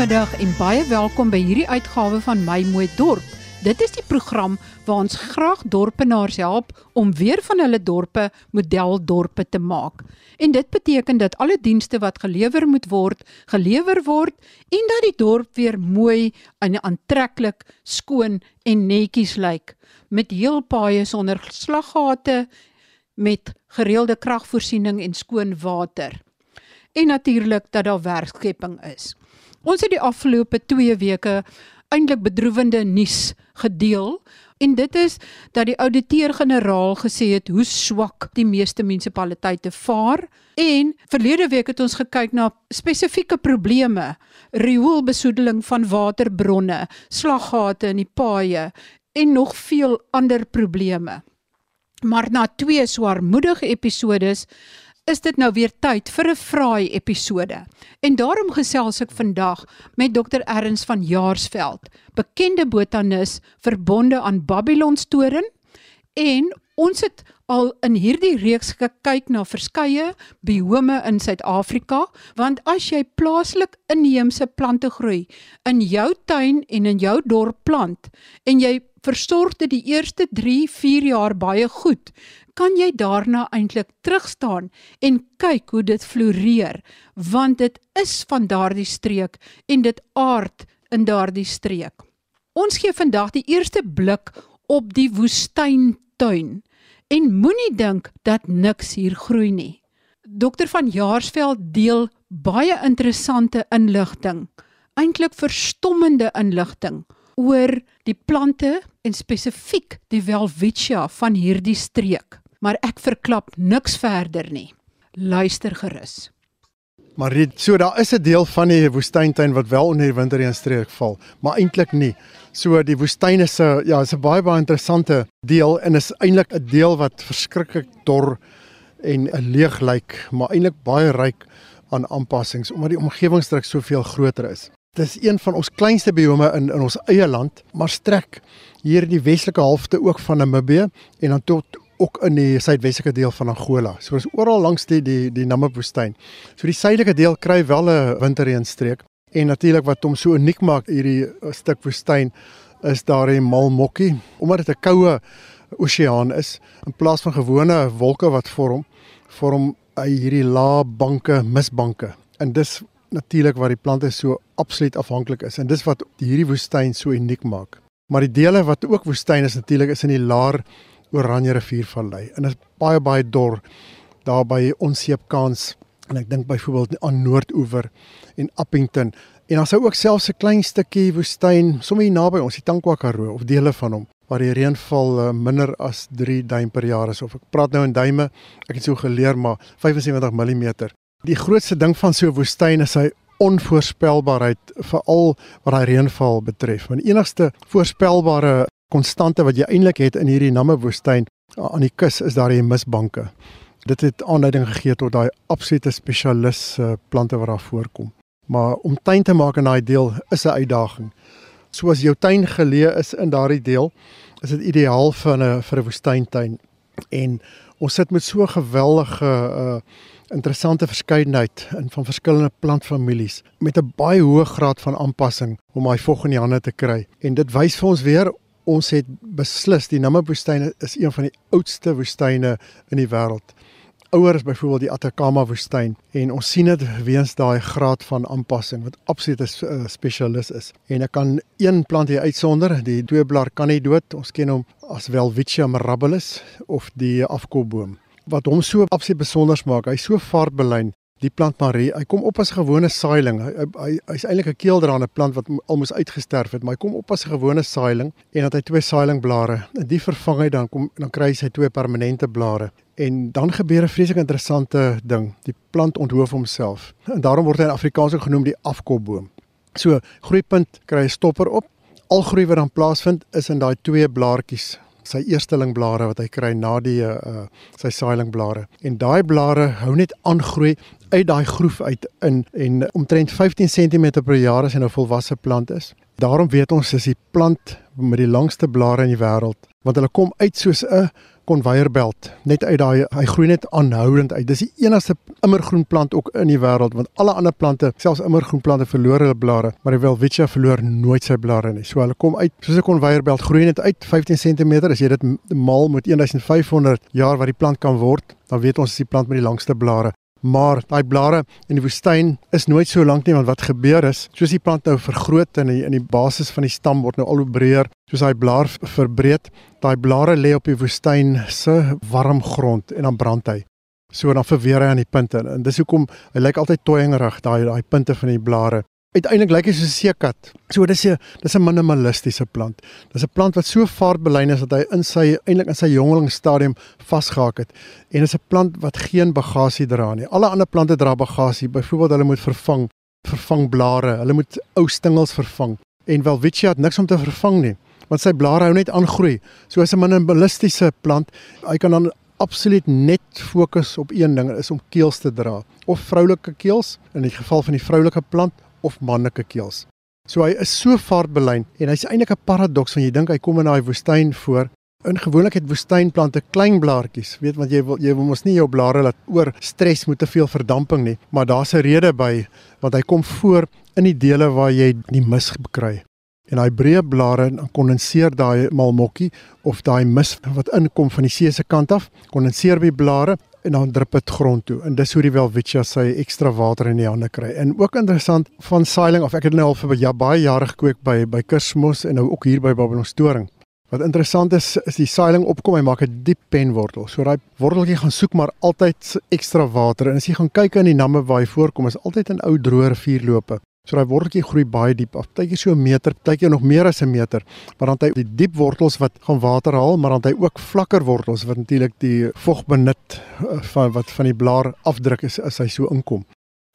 Goeiemiddag en baie welkom by hierdie uitgawe van My Mooi Dorp. Dit is die program waar ons graag dorpenaars help om weer van hulle dorpe modeldorpe te maak. En dit beteken dat alle dienste wat gelewer moet word, gelewer word en dat die dorp weer mooi en aantreklik, skoon en netjies lyk met heel paaie sonder slaggate met gereelde kragvoorsiening en skoon water. En natuurlik dat daar werkskepping is. Ons het die afgelope 2 weke eintlik bedroewende nuus gedeel en dit is dat die ouditeur-generaal gesê het hoe swak die meeste munisipaliteite vaar en verlede week het ons gekyk na spesifieke probleme rioolbesoedeling van waterbronne slaggate in die paaie en nog veel ander probleme. Maar na twee swaarmoedige episodes is dit nou weer tyd vir 'n fraai episode. En daarom gesels ek vandag met Dr Erns van Jaarsveld, bekende botanis verbonde aan Babylonstoren en ons het al in hierdie reeks gekyk na verskeie biome in Suid-Afrika, want as jy plaaslik inheemse plante groei in jou tuin en in jou dorp plant en jy versorg dit die eerste 3, 4 jaar baie goed, kan jy daarna eintlik terugstaan en kyk hoe dit floreer, want dit is van daardie streek en dit aard in daardie streek. Ons gee vandag die eerste blik op die woestyntuin en moenie dink dat niks hier groei nie. Dokter van Jaarsveld deel baie interessante inligting, eintlik verstommende inligting oor die plante en spesifiek die welwitschia van hierdie streek maar ek verklap niks verder nie. Luister gerus. Maar dit so daar is 'n deel van die woestyntuin wat wel onder die winterreënstreek val, maar eintlik nie. So die woestyn is 'n ja, is 'n baie baie interessante deel en is eintlik 'n deel wat verskriklik dor en leeg lyk, maar eintlik baie ryk aan aanpassings omdat die omgewingsdruk soveel groter is. Dit is een van ons kleinste biome in in ons eie land, maar strek hier in die westelike halfte ook van Namibië en dan tot ook in die suidwestelike deel van Angola. So is oral langs die die die Namib-woestyn. So die suidelike deel kry wel 'n winterreënstreek en natuurlik wat hom so uniek maak hierdie uh, stuk woestyn is daar die Malmokkie omdat dit 'n koue oseaan is in plaas van gewone wolke wat vorm vorm hy hierdie lae banke, misbanke. En dis natuurlik waar die plante so absoluut afhanklik is en dis wat hierdie woestyn so uniek maak. Maar die dele wat ook woestyn is natuurlik is in die laer Oranje riviervallei en dit is baie baie dor daar by Onseepkans en ek dink byvoorbeeld aan Noordoever en Appington. En dan sou ook selfs 'n klein stukkie woestyn sommer hier naby ons die Tankwa Karoo of dele van hom waar die reënval uh, minder as 3 duim per jaar is. Of ek praat nou in duime ek het so geleer maar 75 mm die grootste ding van so 'n woestyn is hy onvoorspelbaarheid veral wat daai reënval betref. Want die enigste voorspelbare konstante wat jy eintlik het in hierdie Namib-woestyn aan die kus is daar die misbanke. Dit het aanleiding gegee tot daai absolute spesialis uh, plante wat daar voorkom. Maar om tuin te maak in daai deel is 'n uitdaging. Soos jou tuin geleë is in daardie deel, is dit ideaal vir 'n vir 'n woestyntuin. En ons sit met so geweldige uh interessante verskeidenheid in van verskillende plantfamilies met 'n baie hoë graad van aanpassing om daai vog in die hande te kry. En dit wys vir ons weer ons het beslis die Namib-woestyn is een van die oudste woestyne in die wêreld. Ouer is byvoorbeeld die Atacama woestyn en ons sien dit weens daai graad van aanpassing wat absoluut 'n uh, spesialis is. En ek kan een plant hier uitsonder, die dooiblaar kanidoot. Ons ken hom as Welwitschia mirabilis of die afkopboom. Wat hom so absoluut besonder maak, hy's so vaartbelyn die plant Marie, hy kom op as 'n gewone saailing. Hy hy hy's eintlik 'n keeldraande plant wat almoes uitgesterf het, maar hy kom op as 'n gewone saailing en dat hy twee sailingblare. En die vervang hy dan kom dan kry hy sy twee permanente blare. En dan gebeur 'n vreeslik interessante ding. Die plant onthoof homself. En daarom word hy in Afrikaans ook genoem die afkopboom. So, groeipunt kry 'n stopper op. Al groei wat dan plaasvind is in daai twee blaartjies sy eerstelingblare wat hy kry na die uh sy sailingblare. En daai blare hou net aan groei uit daai groef uit in en omtrent 15 cm per jaar as hy nou volwasse plant is. Daarom weet ons dis die plant met die langste blare in die wêreld want hulle kom uit soos 'n konveierbelt net uit daai hy groei net aanhoudend uit. Dis die enigste immergroen plant ook in die wêreld want alle ander plante, selfs immergroen plante verloor hulle blare, maar die welwitschia verloor nooit sy blare nie. So hulle kom uit soos 'n konveierbelt groei net uit 15 cm as jy dit maal met 1500 jaar wat die plant kan word, dan weet ons is die plant met die langste blare. Maar daai blare in die woestyn is nooit so lank nie want wat gebeur is, soos die plant nou vergroot en in die, die basis van die stam word nou al hoe breër, soos hy blaar verbreed, daai blare lê op die woestyn se warm grond en dan brand hy. So dan verweer hy aan die punte en dis hoekom hy lyk altyd toyingerig daai daai punte van die blare. Uiteindelik lyk hy soos 'n seekat. So dis 'n dis 'n minimalistiese plant. Dis 'n plant wat so vaartbelyn is dat hy in sy eintlik in sy jongelingsstadium vasgehak het. En dis 'n plant wat geen bagasie dra nie. Alle ander plante dra bagasie. Byvoorbeeld hulle moet vervang vervang blare. Hulle moet ou stingels vervang. En Welwitschia het niks om te vervang nie, want sy blare hou net aan groei. So is 'n minimalistiese plant. Hy kan dan absoluut net fokus op een ding, is om keels te dra. Of vroulike keels in die geval van die vroulike plant of mannelike keels. So hy is so vaartbelyn en hy's eintlik 'n paradoks want jy dink hy kom in daai woestyn voor. In gewoonlik het woestynplante klein blaartjies, weet want jy wil jy wil mos nie jou blare laat oor stres met te veel verdamping nie, maar daar's 'n rede by want hy kom voor in die dele waar jy die mis kry. En daai breë blare kondenseer daai malmokkie of daai mis wat inkom van die see se kant af, kondenseer by blare en dan drup dit grond toe en dis hoe die welwitschia sy ekstra water in die hande kry. En ook interessant van saailing of ek het nou al vir ja, baie jare gekweek by by Kersmos en nou ook hier by Babelstoring. Wat interessant is is die saailing opkom en maak 'n diep penwortel. So daai worteltjie gaan soek maar altyd ekstra water en as jy gaan kyk in die namme waar hy voorkom is altyd in ou droë rivierloope. So daai worteltjie groei baie diep af. Partykeer so 'n meter, partykeer nog meer as 'n meter. Maar dan het hy die diep wortels wat gaan water haal, maar dan het hy ook vlakker wortels wat natuurlik die vog benut eh, van wat van die blaar afdruk is as hy so inkom.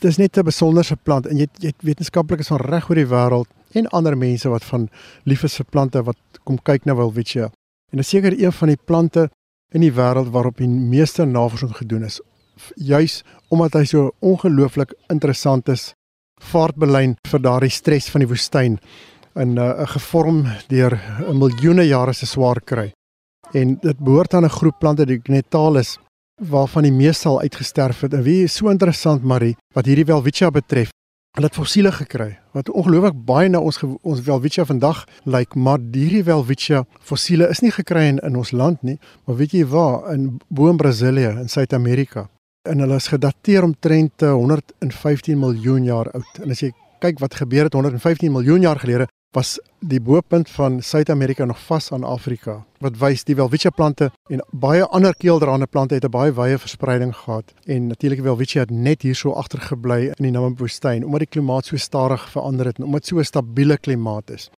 Dit is net 'n besonderse plant en jy jy wetenskaplikes van reg oor die wêreld en ander mense wat van lief is vir plante wat kom kyk na Welwitschia. En dit is seker een van die plante in die wêreld waarop die meeste navorsing gedoen is. Juis omdat hy so ongelooflik interessant is vaartbelyn vir daardie stres van die woestyn in 'n uh, gevorm deur 'n miljoene jare se swaar kry. En dit behoort aan 'n groep plante die Gnetalis waarvan die meeste al uitgesterf het. En wie is so interessant Marie wat hierdie Welwitschia betref. Hulle het fossiele gekry wat ongelooflik baie na ons ons Welwitschia vandag lyk, maar hierdie Welwitschia fossiele is nie gekry in, in ons land nie, maar weet jy waar in bo in Brasilië in Suid-Amerika en hulle is gedateer omtrent 115 eh, miljoen jaar oud. En as jy kyk wat gebeur het 115 miljoen jaar gelede, was die boepunt van Suid-Amerika nog vas aan Afrika. Wat wys die Welwitschia plante en baie ander keeldraande plante het 'n baie wye verspreiding gehad. En natuurlik Welwitschia het net hierso agtergebly in die Namib woestyn omdat die klimaat so stadig verander het en omdat so 'n stabiele klimaat is.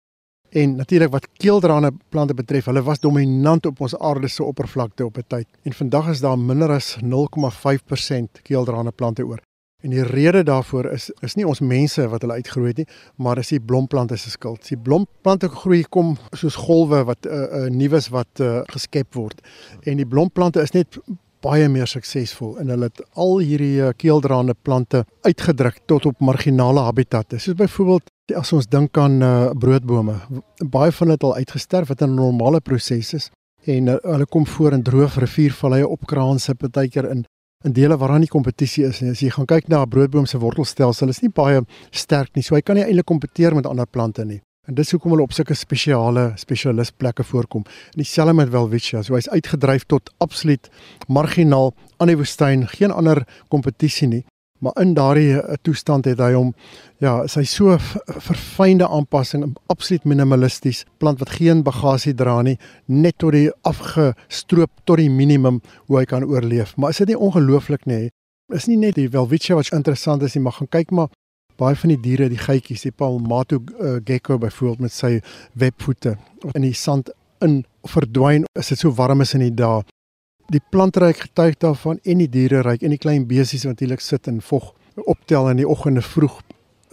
En natuurlik wat keeldraande plante betref, hulle was dominant op ons aarde se oppervlakte op 'n tyd. En vandag is daar minder as 0,5% keeldraande plante oor. En die rede daarvoor is is nie ons mense wat hulle uitgeroei het nie, maar is die blomplante se skuld. Die blomplante groei kom soos golwe wat 'n uh, eh, uh, eh, nuus wat uh, geskep word. En die blomplante is net baie meer suksesvol en hulle het al hierdie keeldraande plante uitgedruk tot op marginale habitatte. Soos byvoorbeeld As ons dink aan uh, broodbome, baie van dit al uitgesterf wat 'n normale proses is en uh, hulle kom voor in droë riviervallei op kraanse partykeer in in dele waar daar nie kompetisie is nie. As jy gaan kyk na 'n broodboom se wortelstelsel, is nie baie sterk nie. So hy kan nie eintlik kompeteer met ander plante nie. En dis hoekom hulle op sulke spesiale spesialistplekke voorkom. En dieselfde met Welwitschia. So hy's uitgedryf tot absoluut marginaal aan die woestyn, geen ander kompetisie nie. Maar in daardie eh, toestand het hy hom ja, sy so verfynde aanpassing, absoluut minimalisties, plant wat geen bagasie dra nie, net tot die afgestroop tot die minimum hoe hy kan oorleef. Maar is dit nie ongelooflik nie? Is nie net die Welwitschia wat interessant is nie, maar gaan kyk maar baie van die diere, die geitjies, die Palmato uh, gecko byvoorbeeld met sy webvoete in die sand in verdwyn as dit so warm is in die dae die plantryk getuig daarvan en die diereryk en die klein besies wat natuurlik sit en vog optel in die oggende vroeg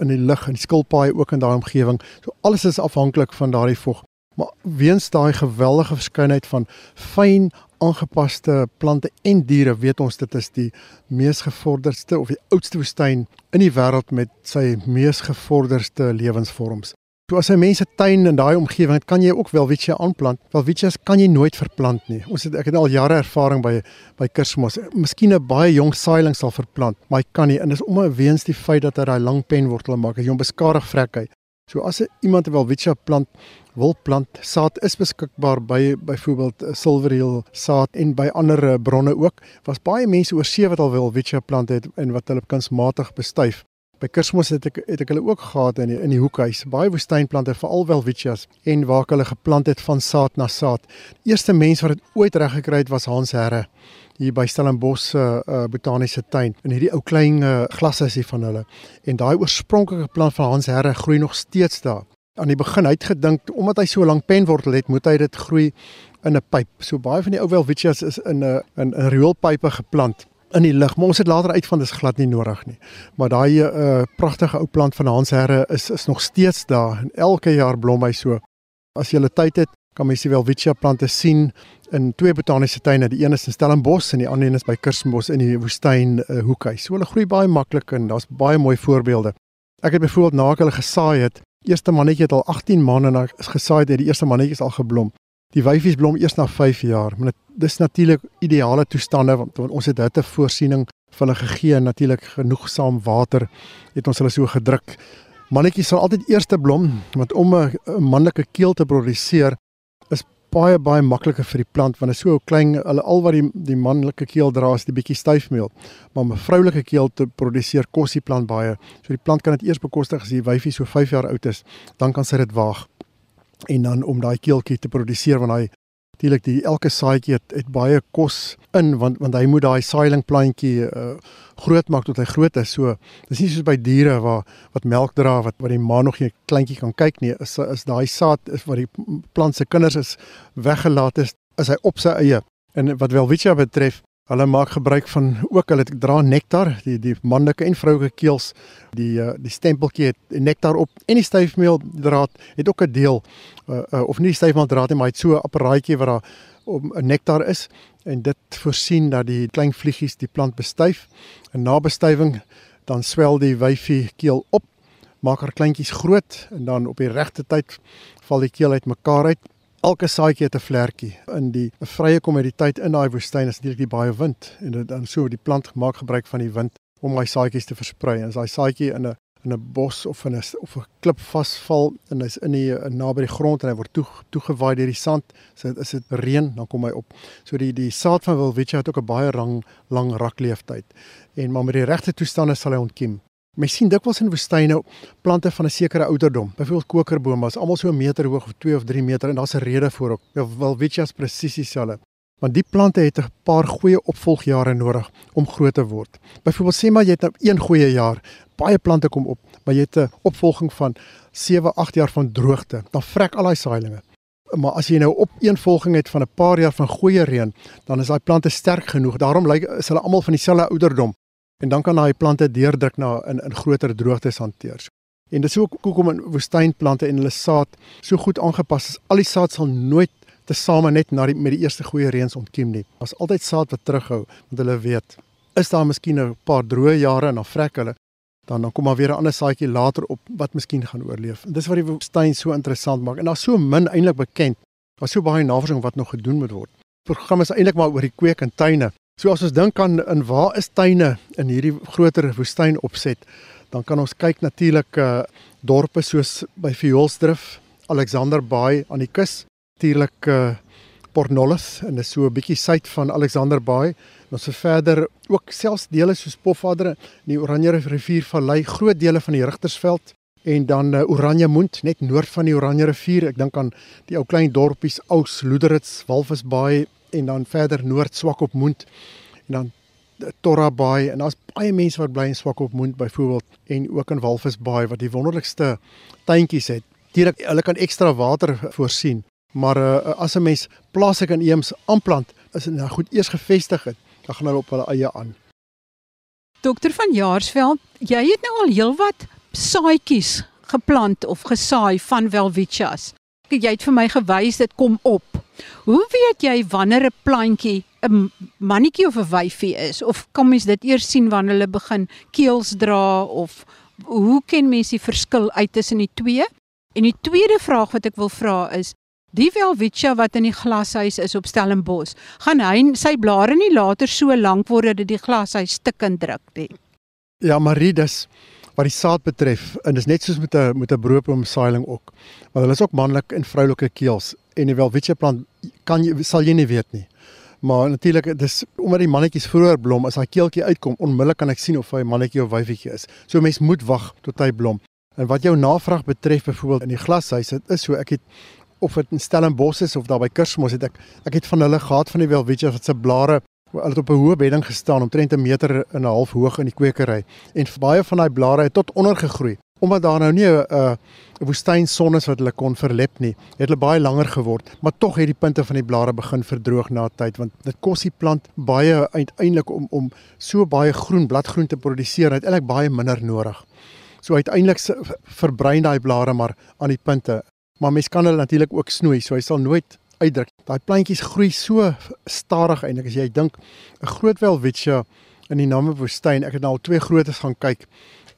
in die lug en skilpaaie ook in daai omgewing. So alles is afhanklik van daardie vog. Maar weens daai geweldige verskeidenheid van fyn aangepaste plante en diere, weet ons dit is die mees gevorderdste of die oudste woestyn in die wêreld met sy mees gevorderde lewensvorms. So as 'n mens se tuin in daai omgewing het, kan jy ook welwitschia aanplant. Welwitschia kan jy nooit verplant nie. Ons het ek het al jare ervaring by by Kersmos. Miskien 'n baie jong saailing sal verplant, maar hy kan nie en dis om weens die feit dat hy daai lang penwortels maak. Jy hom beskadig vrek hy. So as iemand 'n welwitschia plant wil plant, saad is beskikbaar by byvoorbeeld silverheel saad en by ander eh, bronne ook. Was baie mense oor see wat al welwitschia plant het en wat hulle kunsmatig bestuif. By Kersmos het ek het ek hulle ook gehad in die, in die hoekhuis. Baie woestynplante, veral welwitchias en waar hulle geplant het van saad na saad. Die eerste mens wat dit ooit reg gekry het was Hans Herre hier by Stellenbosch se uh, uh, botaniese tuin in hierdie ou klein uh, glashuisie van hulle. En daai oorspronklike plant van Hans Herre groei nog steeds daar. Aan die begin het gedink omdat hy so lank penwortel het, moet hy dit groei in 'n pyp. So baie van die ou welwitchias is in 'n in 'n rioolpype geplant in die lig, maar ons het later uitvind dis glad nie nodig nie. Maar daai uh pragtige ou plant van Hans Herre is is nog steeds daar en elke jaar blom hy so. As jy tyd het, kan mens die Welwitschia plante sien in twee botaniese tuine. Die een is in Stellenbosch en die ander een is by Kersbos in die woestyn uh, hoekhuis. So hulle groei baie maklik en daar's baie mooi voorbeelde. Ek het byvoorbeeld na hulle gesaai het, eerste mannetjie het al 18 maande na gesaai het, die eerste mannetjie is al geblom. Die wyfies blom eers na 5 jaar. Maar dis natuurlik ideale toestande want, want ons het hitte voorsiening vir hulle gegee en natuurlik genoegsaam water het ons hulle so gedruk. Mannetjies sal altyd eerste blom want om 'n manlike keel te produseer is baie baie makliker vir die plant want dit is so klein hulle al wat die die manlike keel dra is die bietjie styfmeel maar om 'n vroulike keel te produseer kos die plant baie so die plant kan dit eers bekostig as die wyfie so 5 jaar oud is dan kan sy dit waag en dan om daai keeltjie te produseer want hy natuurlik die elke saadjie het, het baie kos in want want hy moet daai saailing plantjie uh, groot maak tot hy groot is. So dis nie soos by diere waar wat melk dra wat wat die ma nog 'n kleintjie kan kyk nie. Is is daai saad is wat die plant se kinders is weggelaat is, is hy op sy eie. En wat welwitschia betref, Hulle maak gebruik van ook hulle dra nektar, die die manlike en vroulike keels, die uh, die stempeltjie het nektar op en die styfmeeldraad het ook 'n deel uh, uh, of nie styfmeeldraad nie, maar het so 'n apparaatjie wat daar om nektar is en dit voorsien dat die klein vliegies die plant bestuif. En na bestuiving dan swel die wyfie keel op, maak haar kleintjies groot en dan op die regte tyd val die keel uitmekaar uit elke saadjie het 'n vlekkie. In die vrye kommoditeit in daai woestyn is natuurlik die baie wind en dit dan so die plant maak gebruik van die wind om daai saadjies te versprei. En as daai saadjie in 'n in 'n bos of in 'n of 'n klip vasval en hy's in die naby die grond en hy word toe toegewaai deur die sand, so is dit reën, dan kom hy op. So die die saad van Welwitschia het ook 'n baie lang lang rakleeftyd. En maar met die regte toestande sal hy ontkiem. Mens sien dikwels in woestyne plante van 'n sekere ouderdom, byvoorbeeld kokerbome, is almal so 'n meter hoog of 2 of 3 meter en daar's 'n rede vir ook. Ja, Welwitschia presies dieselfde. Want die plante het 'n paar goeie opvolgjare nodig om groot te word. Byvoorbeeld sê maar jy het nou een goeie jaar, baie plante kom op, maar jy het 'n opvolging van 7, 8 jaar van droogte, dan vrek al daai saailinge. Maar as jy nou op een volging het van 'n paar jaar van goeie reën, dan is daai plante sterk genoeg. Daarom lyk is hulle almal van dieselfde ouderdom en dan kan daai plante deurdruk na in in groter droogtes hanteer. En dit is ook hoekom in woestynplante en hulle saad so goed aangepas is. Al die saad sal nooit tesame net na die met die eerste goeie reëns ontkiem nie. Daar's altyd saad wat terughou want hulle weet is daar miskien 'n paar droë jare en dan vrek hulle dan dan kom maar weer 'n ander saadjie later op wat miskien gaan oorleef. En dis wat die woestyn so interessant maak. En daar's so min eintlik bekend. Daar's so baie navorsing wat nog gedoen moet word. Die program is eintlik maar oor die kweek in tuine So as ons dink aan in waar is tuine in hierdie groter woestyn opset, dan kan ons kyk natuurlik uh dorpe soos by Vioolsdrif, Alexander Bay aan die kus, natuurlik uh Port Nolloth en dis so 'n bietjie suid van Alexander Bay. Ons het verder ook selfs dele soos Pofadder, die Oranje rivier vallei, groot dele van die Rigtersveld en dan uh, Oranje Mond net noord van die Oranje rivier. Ek dink aan die ou klein dorpies Ous, Loederits, Walvisbaai en dan verder noord Swakopmund en dan Torra Bay en daar's baie mense wat bly in Swakopmund byvoorbeeld en ook in Walvisbaai wat die wonderlikste tuintjies het. Dierik hulle kan ekstra water voorsien, maar uh, as 'n mens plaaslike inheems aanplant, is dit nou goed eers gevestig het, dan gaan hulle op hulle eie aan. Dokter van Jaarsveld, jy het nou al heelwat saadjies geplant of gesaai van Welwitchias. Jy het vir my gewys dit kom op. Hoe weet jy wanneer 'n plantjie 'n mannetjie of 'n wyfie is of kan mens dit eers sien wanneer hulle begin keels dra of hoe ken mens die verskil uit tussen die twee? En die tweede vraag wat ek wil vra is Die Welwitschia wat in die glashuis is op Stellenbosch, gaan hy sy blare nie later so lank word dat dit die glashuis stikkend druk nie. Ja, Marie, dis wat die saad betref en dis net soos met 'n met 'n broodboomsaailing ook. Want hulle is ook manlik en vroulike keels en die Welwitschia plant kan jy sal jy nie weet nie. Maar natuurlik dis omdat die mannetjies vroeër blom as hy keeltjie uitkom, onmiddellik kan ek sien of hy mannetjie of wyfietjie is. So mens moet wag tot hy blom. En wat jou navraag betref byvoorbeeld in die glashuis, dit is so ek het of dit in Stellenbosch is of daar by Kersmos het ek ek het van hulle gehad van die Welwitschia wat se blare Hulle het op 'n hoë bedding gestaan omtrent 'n meter en 'n half hoog in die kwekery en baie van daai blare het tot onder gegroei omdat daar nou nie 'n 'n woestynson is wat hulle kon verlep nie. Het hulle baie langer geword, maar tog het die punte van die blare begin verdroog na tyd want dit kos die plant baie uiteindelik om om so baie groen bladgroen te produseer, het eintlik baie minder nodig. So uiteindelik verbruin daai blare maar aan die punte. Maar mens kan hulle natuurlik ook snoei, so hy sal nooit uitdruk. Daai plantjies groei so stadig eintlik as jy dink 'n groot welwitschia in die Namibwoestyn. Ek het nou al twee grootes gaan kyk.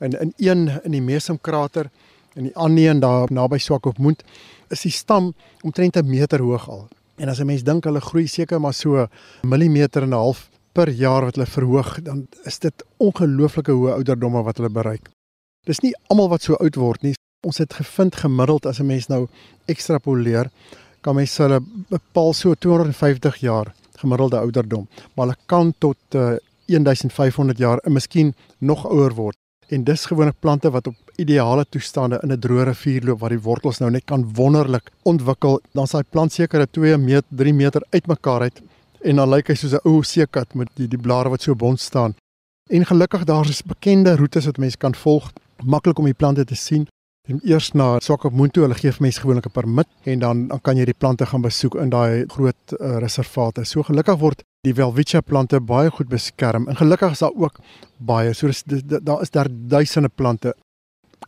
In in een in die Mesem krater en die ander een daar naby Swakopmund is die stam omtrent 'n meter hoog al. En as 'n mens dink hulle groei seker maar so millimeter en 'n half per jaar wat hulle verhoog, dan is dit ongelooflike hoë ouderdomme wat hulle bereik. Dis nie almal wat so oud word nie. Ons het gevind gemiddeld as 'n mens nou ekstrapoleer kan mens hulle bepaal so 250 jaar gemiddelde ouderdom, maar hulle kan tot uh, eh, 1500 jaar en miskien nog ouer word. En dis gewoonlik plante wat op ideale toestande in 'n droë rivier loop waar die wortels nou net kan wonderlik ontwikkel. Dan sal hy plant seker 2 meter, 3 meter uitmekaar uit en dan lyk hy soos 'n ou seekat met die die blare wat so bont staan. En gelukkig daar is bekende roetes wat mense kan volg, maklik om die plante te sien. En eers na Swakopmund, hulle gee vir mense gewoonlik 'n permit en dan dan kan jy die plante gaan besoek in daai groot uh, reservate. So gelukkig word die Welwitschia plante baie goed beskerm. En gelukkig is daar ook baie, so daar is daar duisende plante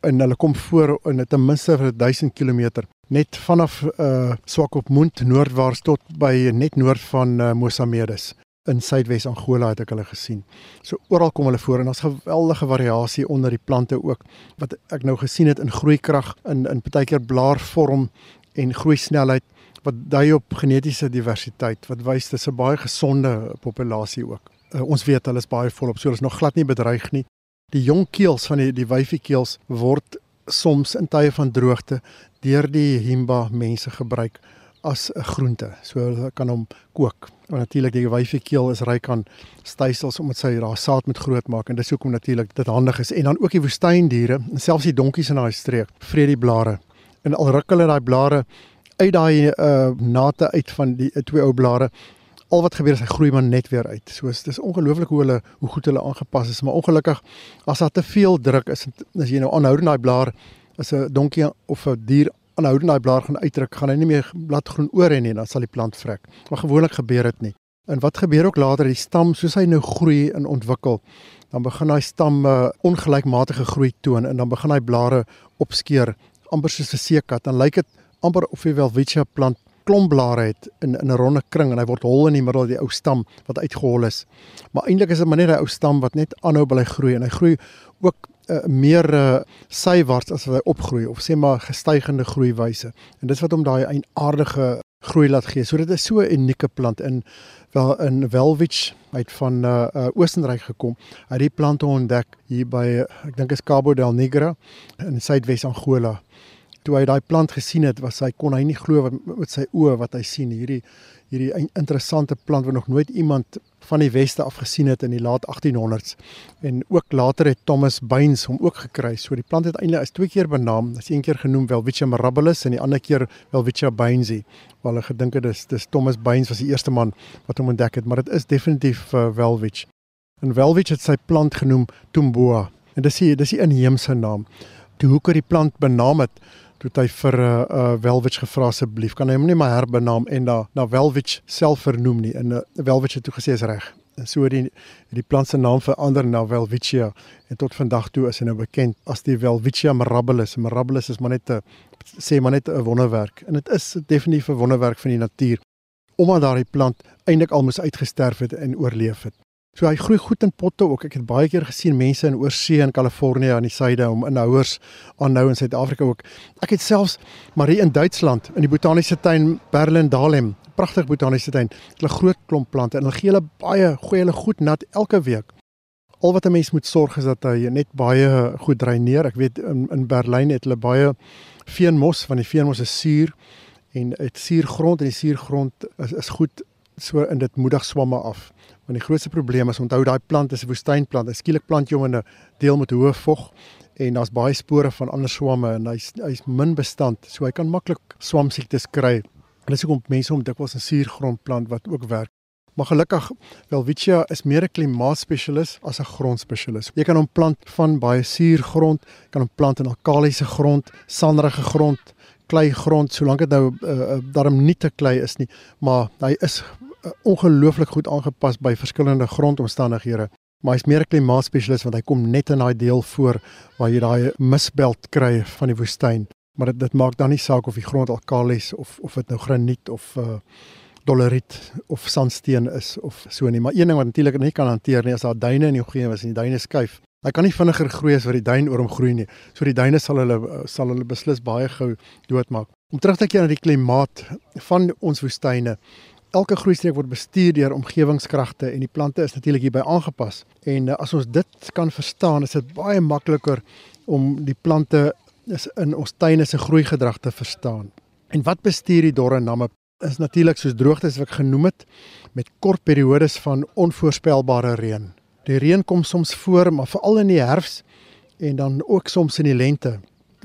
en hulle kom voor in ten minste vir 1000 km net vanaf uh, Swakopmund noordwaarts tot by net noord van uh, Mosamedes in Suidwes Angola het ek hulle gesien. So oral kom hulle voor en daar's geweldige variasie onder die plante ook wat ek nou gesien het in groeikrag in in partykeer blaarvorm en groeisnelheid wat dui op genetiese diversiteit wat wys dis 'n baie gesonde populasie ook. Uh, ons weet hulle is baie volop, so hulle is nog glad nie bedreig nie. Die jong keels van die die wyfiekeels word soms in tye van droogte deur die himba mense gebruik as 'n groente. So hulle kan hom kook. En natuurlik die wyfiekeel is ryk aan stysels omdat sy daar saad met groot maak en dis hoekom natuurlik dit handig is. En dan ook die woestyndiere, selfs die donkies in daai streek, vreet die blare. En al ruk hulle daai blare uit daai uh nate uit van die uh, twee ou blare. Al wat gebeur is hy groei maar net weer uit. So is dis ongelooflik hoe hulle hoe goed hulle aangepas is, maar ongelukkig as daar te veel druk is, as jy nou aanhou in daai blaar as 'n donkie of 'n dier aanhou daai blaar gaan uitdruk, gaan hy nie meer bladgroen oor hê nie, dan sal die plant vrek. Maar gewoonlik gebeur dit nie. En wat gebeur ook later, die stam soos hy nou groei en ontwikkel, dan begin daai stam 'n uh, eh, ongelykmatige groei toon en dan begin hy blare opskeer amper soos 'n seekat. Dan lyk dit amper of jy wel Welwitschia plant klomblare het in in 'n ronde kring en hy word hol in die middel die ou stam wat uitgehol is. Maar eintlik is dit maar net 'n ou stam wat net aanhou bly groei en hy groei ook uh, meer uh, sywaarts as wat hy opgroei of sê maar gestygende groeiwyse. En dis wat hom daai eienaardige groei laat gee. So dit is so 'n unieke plant in wel in Welwitsch uit van uh, uh Oostenryk gekom. Hy het die plante ontdek hier by ek dink is Cabo del Negro in Suidwes Angola. Toe hy daai plant gesien het, was hy kon hy nie glo wat met sy oë wat hy sien hierdie hierdie interessante plant wat nog nooit iemand van die weste af gesien het in die laat 1800s en ook later het Thomas Baines hom ook gekry. So die plant het eintlik is twee keer benaam. Dit is een keer genoem Welwitschia mirabilis en die ander keer Welwitschia bainesi. Waar hulle gedink het dis dis Thomas Baines was die eerste man wat hom ontdek het, maar dit is definitief uh, Welwitsch. En Welwitsch het sy plant genoem Tumboa en dis die dis die inheemse naam. Toe hoe kan die plant benaam het? Toe hy vir 'n uh, uh, Welwitsch gevra asseblief kan hy hom nie maar herbenaam en na na Welwitsch self vernoem nie? En uh, Welwitsch het toe gesê is reg. En so het die die plant se naam verander na Welwitschia en tot vandag toe is hy nou bekend as die Welwitschia mirabilis. Mirabilis is maar net 'n sê maar net 'n wonderwerk. En dit is definitief 'n wonderwerk van die natuur omdat daardie plant eintlik al moes uitgesterf het en oorleef het So hy groei goed in potte ook. Ek het baie keer gesien mense in oorsee in Kalifornië aan die suide om inhouers aanhou in Suid-Afrika ook. Ek het selfs maar hier in Duitsland in die botaniese tuin Berlin-Dahlem, pragtig botaniese tuin. Hulle groot klomp plante en hulle gee hulle baie gooi hulle goed nat elke week. Al wat 'n mens moet sorg is dat hy net baie goed dreineer. Ek weet in in Berlyn het hulle baie veenmos want die veenmos is suur en dit suurgrond en die suurgrond is is goed so in dit moedig swamme af. Want die grootste probleem is onthou daai plant is 'n woestynplant. 'n Skielik plant jy hom in 'n deel met hoë vog en daar's baie spore van ander swamme en hy's hy's min bestand. So hy kan maklik swamsiektes kry. En dis hoekom mense hom dikwels 'n suurgrond plant wat ook werk. Maar gelukkig Welwitschia is meer 'n klimaatspesialis as 'n grondspesialis. Jy kan hom plant van baie suurgrond, kan hom plant in alkalisiese grond, sanderige grond, kleigrond, solank dit nou uh, uh, daarom nie te klei is nie, maar hy is ongelooflik goed aangepas by verskillende grondomstandighede. Maar hy's meer 'n klimaatspesialis want hy kom net in daai deel voor waar jy daai misbelt kry van die woestyn. Maar dit dit maak dan nie saak of die grond alkalis of of dit nou graniet of uh doleriet of sandsteen is of so nie. Maar een ding wat natuurlik nie kan hanteer nie is daar duine in die omgewing as die duine skuif. Hy kan nie vinniger groei as wat die duin oor hom groei nie. So die duine sal hulle sal hulle beslis baie gou doodmaak. Om terug te keer na die klimaat van ons woestyne elke groeistreek word bestuur deur omgewingskragte en die plante is natuurlik hierby aangepas. En uh, as ons dit kan verstaan, is dit baie makliker om die plante in ons tuine se groeigedrag te verstaan. En wat bestuur die dorre namme is natuurlik soos droogtes wat ek genoem het met kort periodes van onvoorspelbare reën. Die reën kom soms voor, maar veral in die herfs en dan ook soms in die lente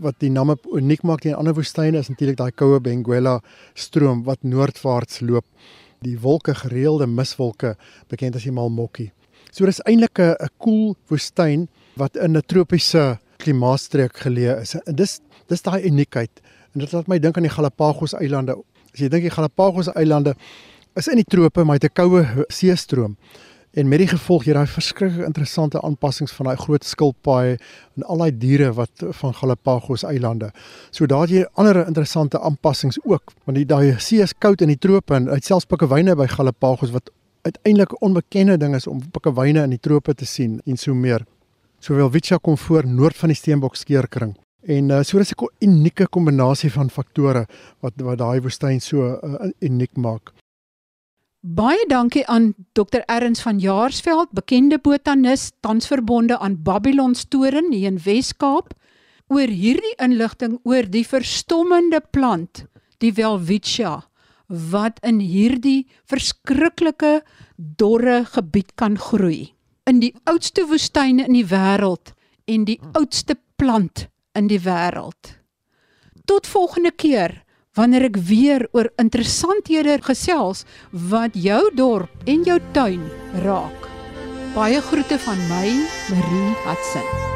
wat die namme uniek maak teen ander woestyne is natuurlik daai koue Benguela stroom wat noordwaarts loop. Die wolke gereelde miswolke bekend as die Malmokkie. So dis eintlik 'n 'n koel woestyn wat in 'n tropiese klimaatstreek geleë is. En dis dis daai uniekheid. En dit laat my dink aan die Galapagos eilande. As jy dink die Galapagos eilande is in die trope, maar dit 'n koue seestroom. En met die gevolg hier daai verskriklik interessante aanpassings van daai groot skilpaaie en al daai diere wat van Galapagos eilande. So daar jy ander interessante aanpassings ook, want die daai see is koud in die trope en uit selfs pikkewyne by Galapagos wat uiteindelik 'n onbekende ding is om pikkewyne in die trope te sien en so meer. Sowel Wicha kom voor noord van die Steenbok skeerkring. En uh, so dis 'n unieke kombinasie van faktore wat wat daai woestyn so uh, uniek maak. Baie dankie aan Dr Erns van Jaarsveld, bekende botanis, tans verbonde aan Babylon Storen hier in Wes-Kaap, oor hierdie inligting oor die verstommende plant, die Welwitschia, wat in hierdie verskriklike dorre gebied kan groei. In die oudste woestyne in die wêreld en die oudste plant in die wêreld. Tot volgende keer wanneer ek weer oor interessanthede gesels wat jou dorp en jou tuin raak. Baie groete van my, Marie Hudson.